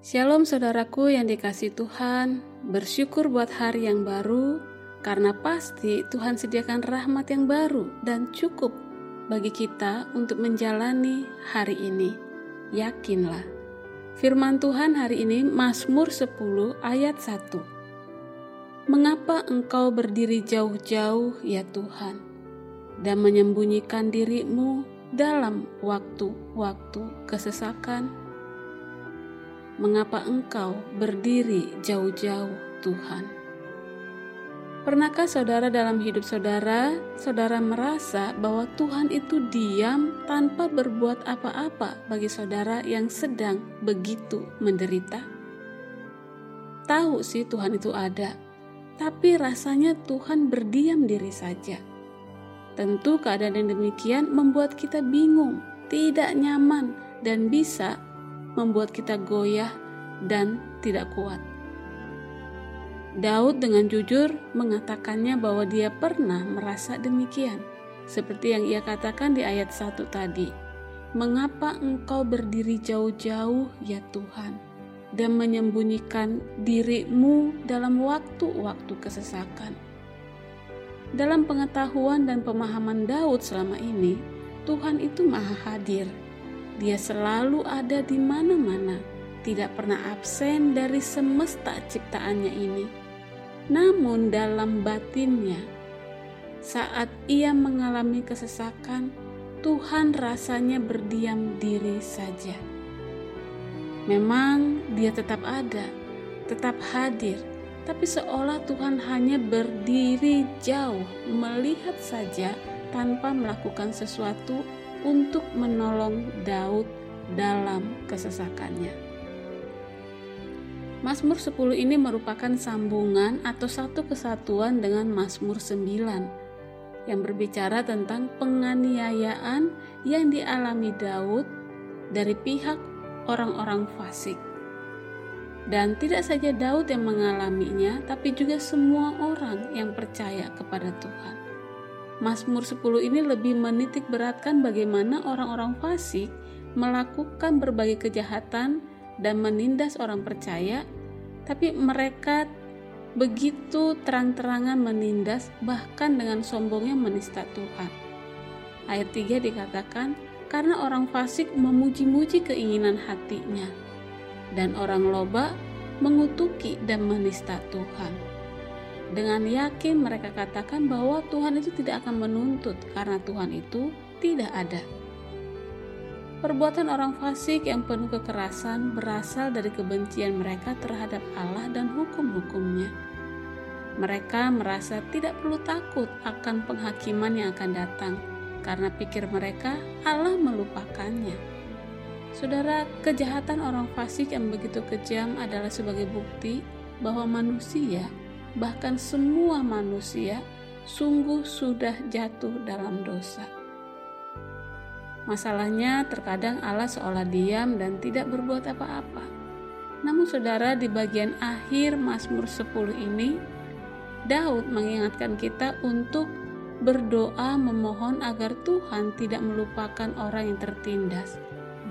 Shalom saudaraku yang dikasih Tuhan, bersyukur buat hari yang baru karena pasti Tuhan sediakan rahmat yang baru dan cukup bagi kita untuk menjalani hari ini. Yakinlah. Firman Tuhan hari ini Mazmur 10 ayat 1. Mengapa engkau berdiri jauh-jauh ya Tuhan dan menyembunyikan dirimu dalam waktu-waktu kesesakan? Mengapa engkau berdiri jauh-jauh, Tuhan? Pernahkah saudara dalam hidup saudara, saudara merasa bahwa Tuhan itu diam tanpa berbuat apa-apa bagi saudara yang sedang begitu menderita? Tahu sih Tuhan itu ada, tapi rasanya Tuhan berdiam diri saja. Tentu keadaan yang demikian membuat kita bingung, tidak nyaman, dan bisa membuat kita goyah dan tidak kuat. Daud dengan jujur mengatakannya bahwa dia pernah merasa demikian, seperti yang ia katakan di ayat 1 tadi. Mengapa engkau berdiri jauh-jauh ya Tuhan dan menyembunyikan dirimu dalam waktu-waktu kesesakan? Dalam pengetahuan dan pemahaman Daud selama ini, Tuhan itu maha hadir dia selalu ada di mana-mana, tidak pernah absen dari semesta ciptaannya ini. Namun dalam batinnya, saat ia mengalami kesesakan, Tuhan rasanya berdiam diri saja. Memang dia tetap ada, tetap hadir, tapi seolah Tuhan hanya berdiri jauh, melihat saja tanpa melakukan sesuatu untuk menolong Daud dalam kesesakannya. Mazmur 10 ini merupakan sambungan atau satu kesatuan dengan Mazmur 9 yang berbicara tentang penganiayaan yang dialami Daud dari pihak orang-orang fasik. Dan tidak saja Daud yang mengalaminya, tapi juga semua orang yang percaya kepada Tuhan. Mazmur 10 ini lebih menitik beratkan bagaimana orang-orang fasik melakukan berbagai kejahatan dan menindas orang percaya, tapi mereka begitu terang-terangan menindas bahkan dengan sombongnya menista Tuhan. Ayat 3 dikatakan, karena orang fasik memuji-muji keinginan hatinya, dan orang loba mengutuki dan menista Tuhan. Dengan yakin mereka katakan bahwa Tuhan itu tidak akan menuntut karena Tuhan itu tidak ada. Perbuatan orang fasik yang penuh kekerasan berasal dari kebencian mereka terhadap Allah dan hukum-hukumnya. Mereka merasa tidak perlu takut akan penghakiman yang akan datang, karena pikir mereka Allah melupakannya. Saudara, kejahatan orang fasik yang begitu kejam adalah sebagai bukti bahwa manusia bahkan semua manusia sungguh sudah jatuh dalam dosa. Masalahnya terkadang Allah seolah diam dan tidak berbuat apa-apa. Namun saudara di bagian akhir Mazmur 10 ini Daud mengingatkan kita untuk berdoa memohon agar Tuhan tidak melupakan orang yang tertindas.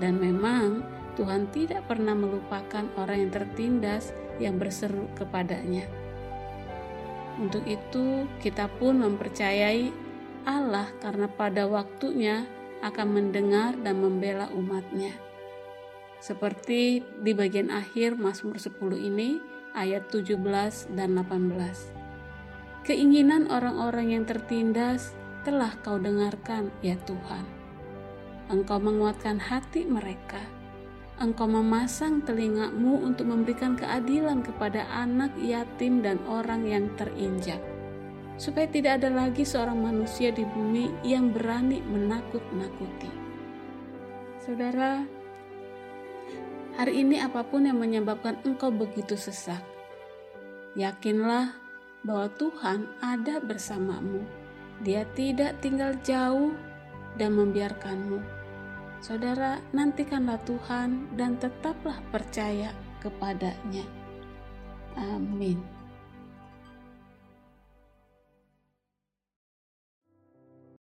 Dan memang Tuhan tidak pernah melupakan orang yang tertindas yang berseru kepadanya. Untuk itu, kita pun mempercayai Allah karena pada waktunya akan mendengar dan membela umatnya. Seperti di bagian akhir Mazmur 10 ini, ayat 17 dan 18. Keinginan orang-orang yang tertindas telah kau dengarkan, ya Tuhan. Engkau menguatkan hati mereka engkau memasang telingamu untuk memberikan keadilan kepada anak yatim dan orang yang terinjak, supaya tidak ada lagi seorang manusia di bumi yang berani menakut-nakuti. Saudara, hari ini apa pun yang menyebabkan engkau begitu sesak, yakinlah bahwa Tuhan ada bersamamu. Dia tidak tinggal jauh dan membiarkanmu Saudara, nantikanlah Tuhan dan tetaplah percaya kepadanya. Amin.